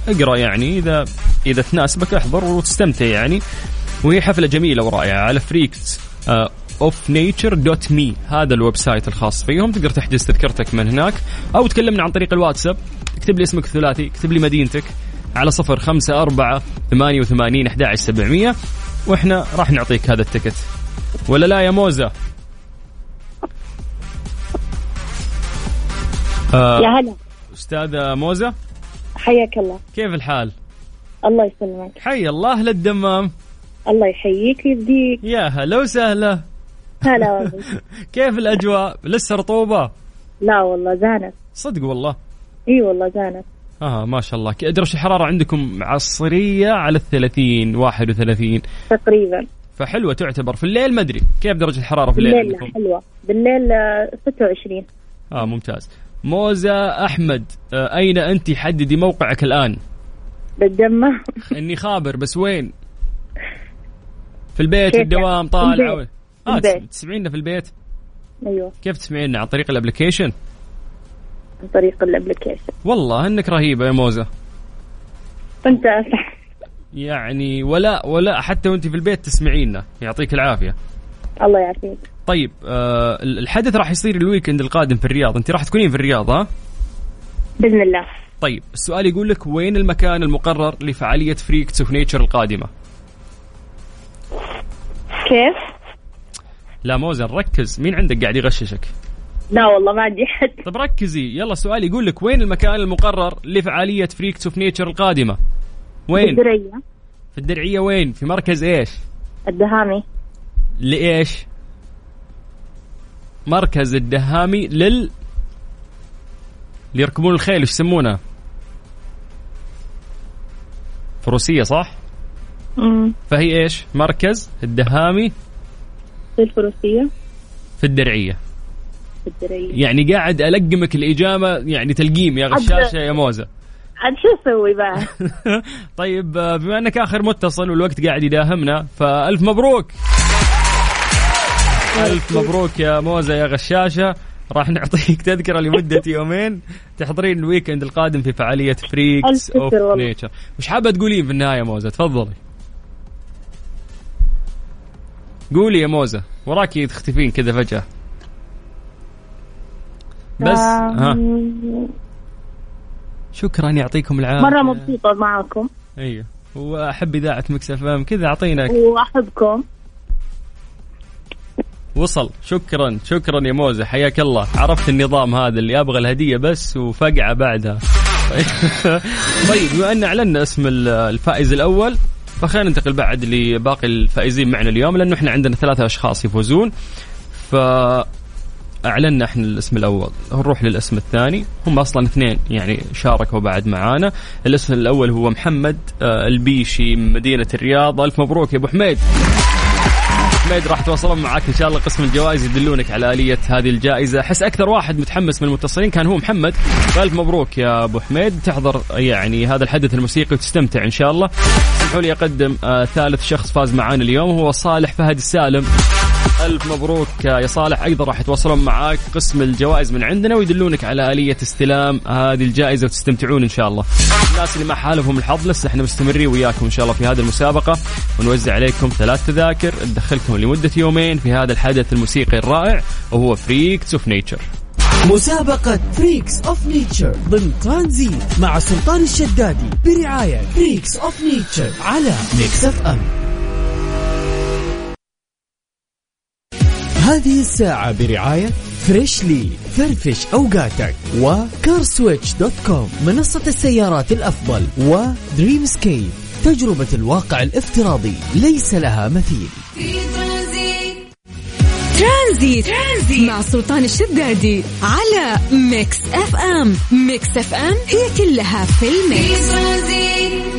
اقرأ يعني. إذا إذا تناسبك احضر وتستمتع يعني. وهي حفلة جميلة ورائعة. على Freaks of Nature dot me هذا ال website الخاص فيهم. تقدر تحجز تذكرتك من هناك. أو تكلمنا عن طريق الواتساب. اكتب لي اسمك الثلاثي. اكتب لي مدينتك. على صفر خمسة أربعة ثمانية وثمانين أحد سبعمية. وإحنا راح نعطيك هذا ال ticket ولا لا يا موزة؟ آه يا هلا. أستاذة موزة؟ حياك الله. كيف الحال؟ الله يسلمك. حي الله أهل الدمام الله يحييك ويبديك. يا هلا وسهلا. هلا [LAUGHS] والله. كيف الأجواء؟ لسه رطوبة؟ لا والله زانت. صدق والله. إي والله زانت. آه ما شاء الله. درجة الحرارة عندكم؟ عصرية على الثلاثين واحد وثلاثين. تقريبا. فحلوة تعتبر. في الليل ما أدري. كيف درجة الحرارة في الليل بالليل عندكم؟ حلوة. بالليل آه، 26 آه ممتاز. موزة أحمد آه أين أنت؟ حددي موقعك الآن. بالجمة. إني خابر بس وين؟ في البيت في الدوام؟ طالع في البيت. آه البيت. تسمعينا في البيت؟ أيوه. كيف تسمعينا؟ عن طريق ال application؟ عن طريق ال application. والله إنك رهيبة يا موزة. أنت صح يعني ولا ولا حتى وأنت في البيت تسمعينا. يعطيك العافية. الله يعافيك. طيب آه الحدث راح يصير ال weekend القادم في الرياض. أنت راح تكونين في الرياض ها؟ بإذن الله. طيب السؤال يقول لك وين المكان المقرر لفعالية Freaks of Nature القادمة؟ كيف؟ لا موزة ركزي. مين عندك قاعد يغششك؟ لا والله ما عندي حد. طب ركزي. يلا السؤال يقول لك وين المكان المقرر لفعالية فريكس اوف نيتشر القادمة؟ وين؟ الدرعية في الدرعية وين؟ في مركز إيش؟ الدهامي. لإيش؟ مركز الدهامي لل اللي يركبون الخيل إيش يسمونه؟ فروسية صح؟ امم فهي إيش؟ مركز الدهامي في الفروسية. في الدرعية. في الدرية يعني قاعد ألقمك الإجابة يعني تلقيم يا غشاشة يا موزة. عاد شو أسوي بقى؟ [LAUGHS] طيب بما أنك آخر متصل والوقت قاعد يداهمنا فألف مبروك. [LAUGHS] ألف مبروك يا موزة يا غشاشة. راح نعطيك [LAUGHS] تذكرة لمدة يومين تحضرين ال weekend القادم في فعالية Freaks of. Nature وش حابة تقولين في النهاية موزة؟ تفضلي. قولي يا موزة وراكي تختفين كذا فجأة. بس ها. شكرا يعطيكم العافية. مرة مبسوطة معاكم أيوه. وأحب إذاعة Mix FM. كذا اعطينا وأحبكم. وصل. شكرا شكرا يا موزة. حياك الله. عرفت النظام هذا اللي أبغى الهدية بس وفقعه بعدها. [LAUGHS] طيب بما أن اعلنا اسم ال- الفائز الأول فخلينا ننتقل بعد لباقي الفائزين معنا اليوم لأنه إحنا عندنا ثلاثة أشخاص يفوزون. ف اعلنا إحنا الاسم الأول. نروح للاسم الثاني. هم أصلا اثنين يعني شاركوا بعد معانا. الاسم الأول هو محمد آه، البيشي من مدينة الرياض. ألف مبروك يا أبو حميد. حميد راح تواصلون معاك إن شاء الله قسم الجوائز يدلونك على آلية هذه الجائزة. أحس أكثر واحد متحمس من المتصلين كان هو محمد. فالف مبروك يا أبو حميد. تحضر يعني هذا الحدث الموسيقي وتستمتع إن شاء الله. اسمحوا لي أقدم آه ثالث شخص فاز معانا اليوم. هو صالح فهد السالم. ألف مبروك يا صالح. أيضا راح يتواصلون معاك قسم الجوائز من عندنا ويدلونك على آلية استلام هذه الجائزة وتستمتعون إن شاء الله. الناس اللي ما حالفهم الحظ لسه إحنا مستمرين وياكم إن شاء الله في هذه المسابقة. ونوزع عليكم ثلاث تذاكر تدخلكم لمدة يومين في هذا الحدث الموسيقي الرائع وهو Freaks of Nature مسابقة Freaks of Nature ضمن ترانزيت مع سلطان الشدادي برعاية Freaks of Nature على Mix FM هذه الساعة برعاية Freshly فرفش أوقاتك و CarSwitch dot com منصة السيارات الأفضل و Dreamscape تجربة الواقع الافتراضي ليس لها مثيل. في ترانزيت ترانزيت, مع سلطان الشدادي على Mix FM. Mix FM هي كلها في في ال mix. ترانزيت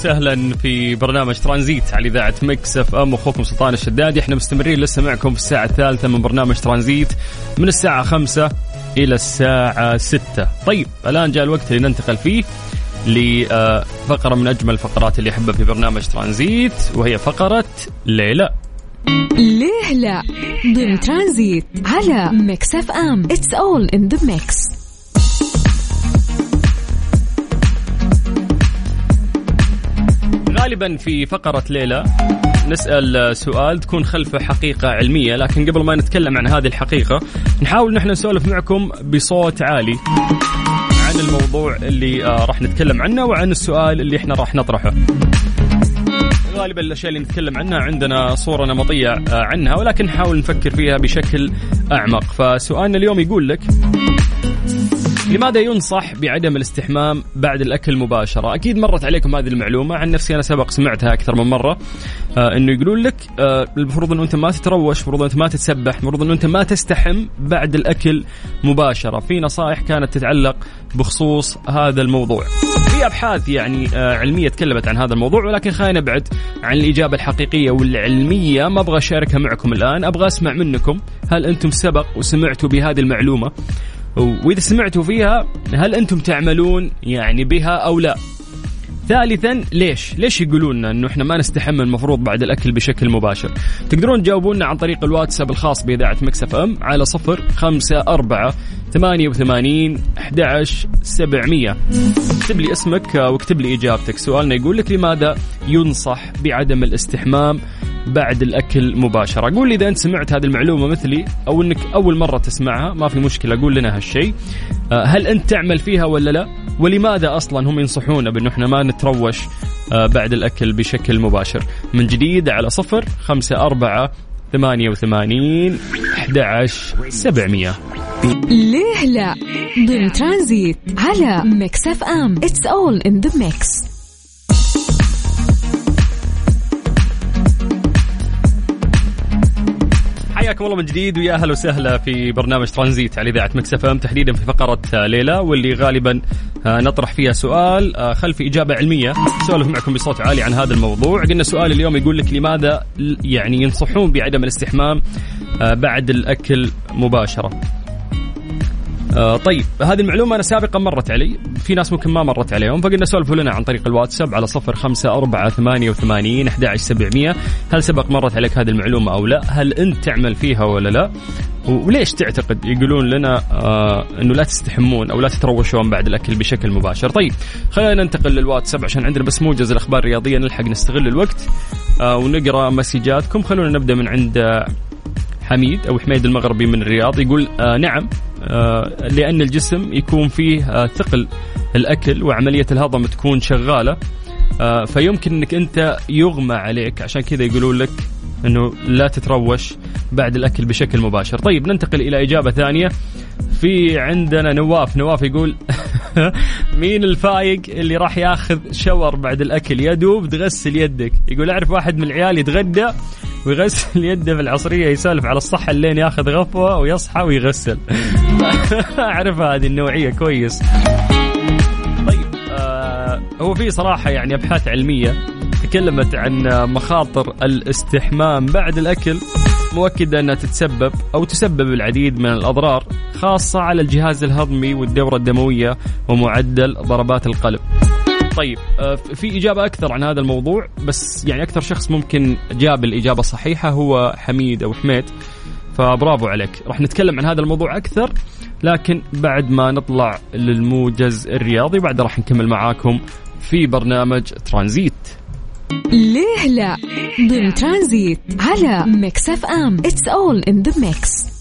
وسهلا في برنامج ترانزيت على إذاعة Mix FM أخوكم سلطان الشدادي. إحنا مستمرين لسه معكم في الساعة الثالثة من برنامج ترانزيت من الساعة خمسة إلى الساعة ستة. طيب الآن جاء الوقت اللي ننتقل فيه لفقرة من أجمل الفقرات اللي أحبها في برنامج ترانزيت وهي فقرة ليه لا. ليه لا ضمن ترانزيت على Mix FM. It's all in the mix غالبا في فقرة ليلى نسأل سؤال تكون خلفه حقيقة علمية لكن قبل ما نتكلم عن هذه الحقيقة نحاول نحن نسولف معكم بصوت عالي عن الموضوع اللي آه راح نتكلم عنه وعن السؤال اللي إحنا راح نطرحه. غالبا الأشياء اللي نتكلم عنها عندنا صورة نمطية آه، عنها ولكن نحاول نفكر فيها بشكل أعمق. فسؤالنا اليوم يقول لك لماذا ينصح بعدم الاستحمام بعد الأكل مباشرة؟ أكيد مرت عليكم هذه المعلومة، عن نفسي أنا سبق سمعتها أكثر من مرة آه إنه يقولون لك آه المفروض إنه أنت ما تتروش، المفروض أنت ما تتسبح، المفروض إنه أنت ما تستحم بعد الأكل مباشرة، في نصائح كانت تتعلق بخصوص هذا الموضوع. في أبحاث يعني آه علمية تكلمت عن هذا الموضوع ولكن خلينا نبعد عن الإجابة الحقيقية والعلمية ما أبغى أشاركها معكم الآن، أبغى أسمع منكم هل أنتم سبق وسمعتوا بهذه المعلومة؟ وإذا سمعتوا فيها هل أنتم تعملون يعني بها أو لا؟ ثالثا ليش؟ ليش يقولون لنا إنه إحنا ما نستحم المفروض بعد الأكل بشكل مباشر؟ تقدرون تجاوبونا عن طريق الواتساب الخاص بإذاعة مكسف أم على صفر خمسة أربعة ثمانية وثمانين أحد عشر سبعمية. اكتب لي اسمك واكتب لي إجابتك. سؤالنا يقول لك لماذا ينصح بعدم الاستحمام بعد الأكل مباشرة؟ قول لي إذا أنت سمعت هذه المعلومة مثلي أو أنك أول مرة تسمعها ما في مشكلة قول لنا هالشيء. آه، هل أنت تعمل فيها ولا لا؟ ولماذا أصلا هم ينصحونا بأنه إحنا ما نتروش آه، بعد الأكل بشكل مباشر؟ من جديد على صفر خمسة أربعة ثمانية وثمانين أحد عشر سبعمية. ليه لا؟ ضمن ترانزيت على Mix FM. It's all in the mix حياكم الله من جديد ويا أهلا وسهلا في برنامج ترانزيت على إذاعة Mix FM تحديدا في فقرة ليه لا واللي غالبا آه، نطرح فيها سؤال آه، خلف إجابة علمية. سولف معكم بصوت عالي عن هذا الموضوع. قلنا سؤال اليوم يقول لك لماذا يعني ينصحون بعدم الاستحمام آه، بعد الأكل مباشرة؟ آه طيب هذه المعلومة أنا سابقا مرت علي. في ناس ممكن ما مرت عليهم. فقلنا سولفوا لنا عن طريق الواتساب على صفر خمسة أربعة ثمانية وثمانين أحد عشر سبعمية. هل سبق مرت عليك هذه المعلومة أو لا؟ هل أنت تعمل فيها ولا لا؟ وليش تعتقد؟ يقولون لنا آه أنه لا تستحمون أو لا تتروشون بعد الأكل بشكل مباشر. طيب خلينا ننتقل للواتساب عشان عندنا بس موجز الأخبار الرياضية نلحق نستغل الوقت. آه ونقرأ مسجاتكم. خلونا نبدأ من عند حميد أو حميد المغربي من الرياض. يقول آه نعم. آه لأن الجسم يكون فيه آه ثقل الأكل وعملية الهضم تكون شغالة. آه فيمكن إنك أنت يغمى عليك عشان كذا يقولون لك إنه لا تتروش بعد الأكل بشكل مباشر. طيب ننتقل إلى إجابة ثانية. في عندنا نواف نواف يقول [LAUGHS] مين الفايق اللي راح ياخذ شاور بعد الأكل؟ يا دوب تغسل يدك. يقول أعرف واحد من العيال يتغدى ويغسل يده في العصريه يسولف على الصحة لين ياخذ غفوة ويصحى ويغسل. [LAUGHS] اعرف هذه النوعية كويس. طيب آه هو في صراحة يعني أبحاث علمية تكلمت عن مخاطر الاستحمام بعد الأكل مؤكدة أنها تتسبب أو تسبب العديد من الأضرار خاصة على الجهاز الهضمي والدورة الدموية ومعدل ضربات القلب. طيب آه، في إجابة أكثر عن هذا الموضوع بس يعني أكثر شخص ممكن جاب الإجابة الصحيحة هو حميد أو حميد. فبرافو عليك. راح نتكلم عن هذا الموضوع أكثر لكن بعد ما نطلع للموجز الرياضي بعد راح نكمل معاكم في برنامج ترانزيت. ليه لا؟ ضمن ترانزيت على Mix FM. It's all in the mix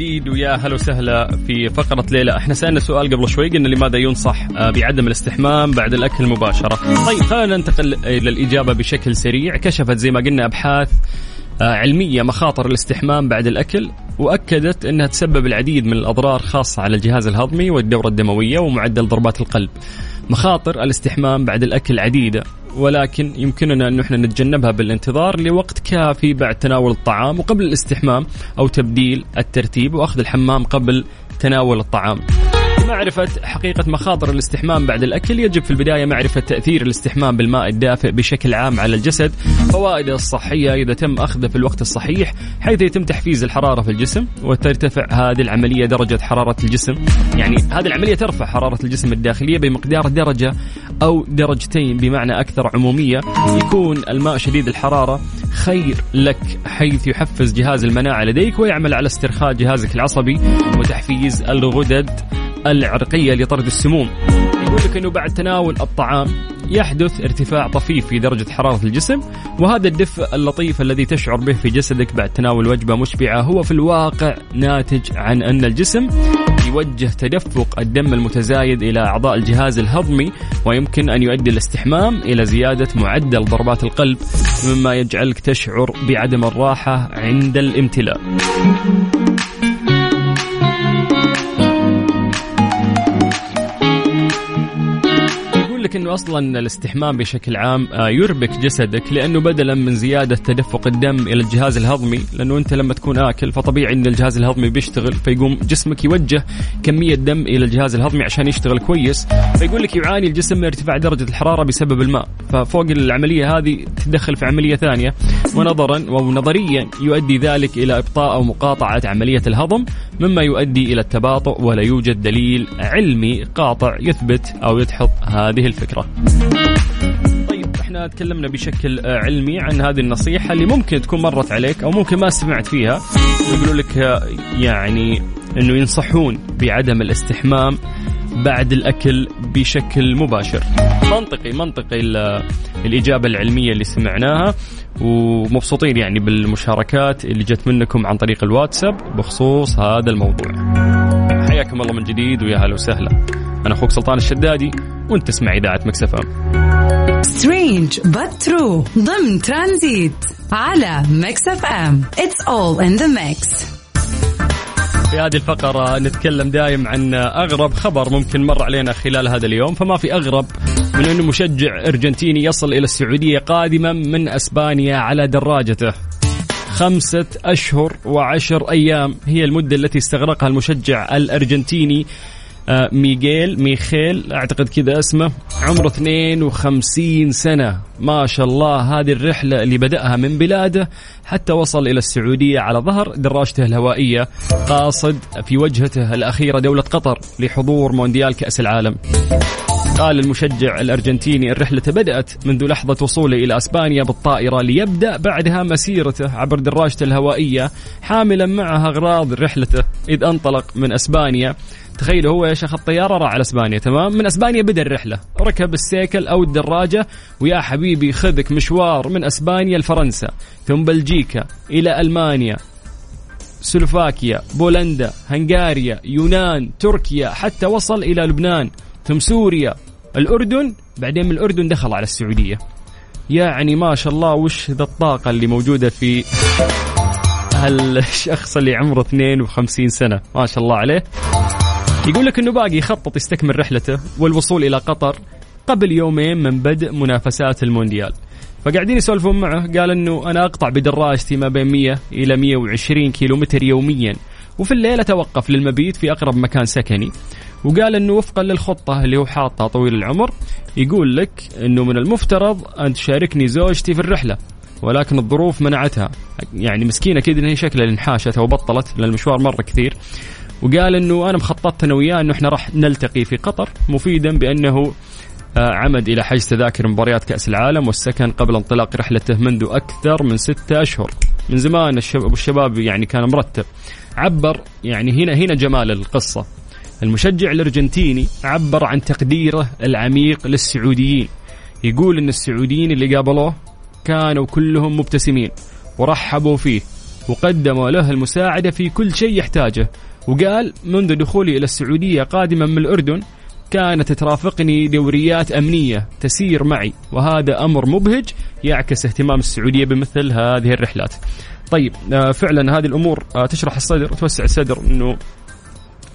جديد ويا هلا وسهلا في فقرة ليلى إحنا سألنا سؤال قبل شوي قلنا لماذا ينصح آه، بعدم الاستحمام بعد الأكل مباشرة طيب خلينا ننتقل إلى الإجابة بشكل سريع. كشفت زي ما قلنا أبحاث آه، علمية مخاطر الاستحمام بعد الأكل وأكدت أنها تسبب العديد من الأضرار خاصة على الجهاز الهضمي والدورة الدموية ومعدل ضربات القلب. مخاطر الاستحمام بعد الأكل عديدة. ولكن يمكننا أن إحنا نتجنبها بالانتظار لوقت كافي بعد تناول الطعام وقبل الاستحمام أو تبديل الترتيب وأخذ الحمام قبل تناول الطعام. معرفة حقيقة مخاطر الاستحمام بعد الأكل. يجب في البداية معرفة تأثير الاستحمام بالماء الدافئ بشكل عام على الجسد. فوائده الصحية إذا تم أخذه في الوقت الصحيح حيث يتم تحفيز الحرارة في الجسم وترتفع هذه العملية درجة حرارة الجسم. يعني هذه العملية ترفع حرارة الجسم الداخلية بمقدار درجة أو درجتين بمعنى أكثر عمومية. يكون الماء شديد الحرارة خير لك حيث يحفز جهاز المناعة لديك ويعمل على استرخاء جهازك العصبي وتحفيز الغدد. العرقية لطرد السموم. يقول لك أنه بعد تناول الطعام يحدث ارتفاع طفيف في درجة حرارة الجسم وهذا الدفء اللطيف الذي تشعر به في جسدك بعد تناول وجبة مشبعة هو في الواقع ناتج عن أن الجسم يوجه تدفق الدم المتزايد إلى أعضاء الجهاز الهضمي ويمكن أن يؤدي الاستحمام إلى زيادة معدل ضربات القلب مما يجعلك تشعر بعدم الراحة عند الامتلاء. لك إنه أصلا الاستحمام بشكل عام آه، يربك جسدك لأنه بدلا من زيادة تدفق الدم إلى الجهاز الهضمي لأنه أنت لما تكون آكل فطبيعي إن الجهاز الهضمي بيشتغل فيقوم جسمك يوجه كمية دم إلى الجهاز الهضمي عشان يشتغل كويس فيقول لك يعاني الجسم من ارتفاع درجة الحرارة بسبب الماء ففوق العملية هذه تدخل في عملية ثانية ونظرا ونظريا يؤدي ذلك إلى إبطاء أو مقاطعة عملية الهضم مما يؤدي إلى التباطؤ ولا يوجد دليل علمي قاطع يثبت أو يدحض هذه الفكرة. طيب إحنا تكلمنا بشكل آه، علمي عن هذه النصيحة اللي ممكن تكون مرت عليك أو ممكن ما سمعت فيها ويقولوا لك آه، يعني إنه ينصحون بعدم الاستحمام بعد الأكل بشكل مباشر. منطقي منطقي ال- الإجابة العلمية اللي سمعناها ومبسوطين يعني بالمشاركات اللي جت منكم عن طريق الواتساب بخصوص هذا الموضوع. حياكم الله من جديد ويا هلا وسهلا. أنا أخوك سلطان الشدادي وأنت تسمع إذاعة Mix F M. Strange but true ضمن ترانزيت على Mix FM It's all in the mix في هذه الفقرة نتكلم دايم عن أغرب خبر ممكن مر علينا خلال هذا اليوم فما في أغرب من أنه مشجع أرجنتيني يصل إلى السعودية قادما من أسبانيا على دراجته خمسة أشهر وعشر أيام. هي المدة التي استغرقها المشجع الأرجنتيني آه، ميغيل ميخيل. أعتقد كذا اسمه. عمره 52 سنة. ما شاء الله هذه الرحلة اللي بدأها من بلاده حتى وصل إلى السعودية على ظهر دراجته الهوائية قاصد في وجهته الأخيرة دولة قطر لحضور مونديال كأس العالم. قال المشجع الأرجنتيني الرحلة بدأت منذ لحظة وصوله إلى أسبانيا بالطائرة ليبدأ بعدها مسيرته عبر دراجته الهوائية حاملا معها أغراض رحلته إذ انطلق من أسبانيا. تخيلوا هو إيش اخذ طياره راح على أسبانيا تمام؟ من أسبانيا بدأ الرحلة ركب السيكل أو الدراجة ويا حبيبي خذك مشوار من أسبانيا لفرنسا ثم بلجيكا إلى ألمانيا سلوفاكيا بولندا هنغاريا يونان تركيا حتى وصل إلى لبنان. ثم سوريا. الأردن بعدين من الأردن دخل على السعودية. يعني ما شاء الله وش ذا الطاقة اللي موجودة في هالشخص اللي عمره 52 سنة؟ ما شاء الله عليه. يقول لك إنه باقي يخطط يستكمل رحلته والوصول إلى قطر قبل يومين من بدء منافسات المونديال. فقاعدين يسولفون معه. قال إنه أنا أقطع بدراجتي ما بين 100 إلى 120 كيلومتر يوميا. وفي الليل أتوقف للمبيت في أقرب مكان سكني. وقال إنه وفقا للخطة اللي هو حاطها طويل العمر يقول لك إنه من المفترض أن تشاركني زوجتي في الرحلة ولكن الظروف منعتها. يعني مسكينة كذا هي شكلها انحاشت أو بطلت لأن المشوار مرة كثير. وقال إنه أنا مخططت أنا وياه إنه إحنا راح نلتقي في قطر مفيدا بأنه آه، عمد إلى حجز تذاكر مباريات كأس العالم والسكن قبل انطلاق رحلته منذ أكثر من ستة أشهر. من زمان الشباب يعني كان مرتب. عبر يعني هنا هنا جمال القصة. المشجع الأرجنتيني عبر عن تقديره العميق للسعوديين يقول إن السعوديين اللي قابلوه كانوا كلهم مبتسمين ورحبوا فيه وقدموا له المساعدة في كل شيء يحتاجه وقال منذ دخولي إلى السعودية قادما من الأردن كانت ترافقني دوريات أمنية تسير معي وهذا أمر مبهج يعكس اهتمام السعودية بمثل هذه الرحلات. طيب آه، فعلا هذه الأمور آه، تشرح الصدر وتوسع الصدر إنه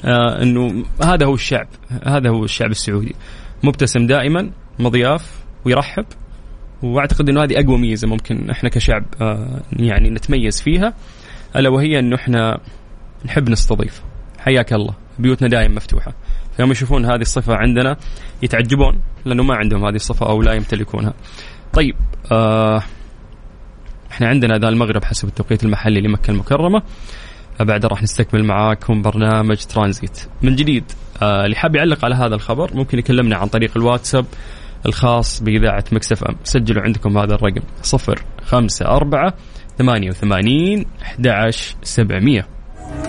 آه إنه هذا هو الشعب هذا هو الشعب السعودي. مبتسم دائما مضياف ويرحب. وأعتقد إنه هذه أقوى ميزة ممكن إحنا كشعب آه يعني نتميز فيها. ألا وهي إنه إحنا نحب نستضيف. حياك الله. بيوتنا دائما مفتوحة. يوم يشوفون هذه الصفة عندنا يتعجبون لأنه ما عندهم هذه الصفة أو لا يمتلكونها. طيب آه إحنا عندنا ذا المغرب حسب التوقيت المحلي لمكة المكرمة. بعد راح نستكمل معاكم برنامج ترانزيت. من جديد آه اللي حاب يعلق على هذا الخبر ممكن يكلمنا عن طريق الواتساب الخاص بإذاعة مكسف أم. سجلوا عندكم هذا الرقم صفر خمسة أربعة ثمانية وثمانين أحد سبعمية.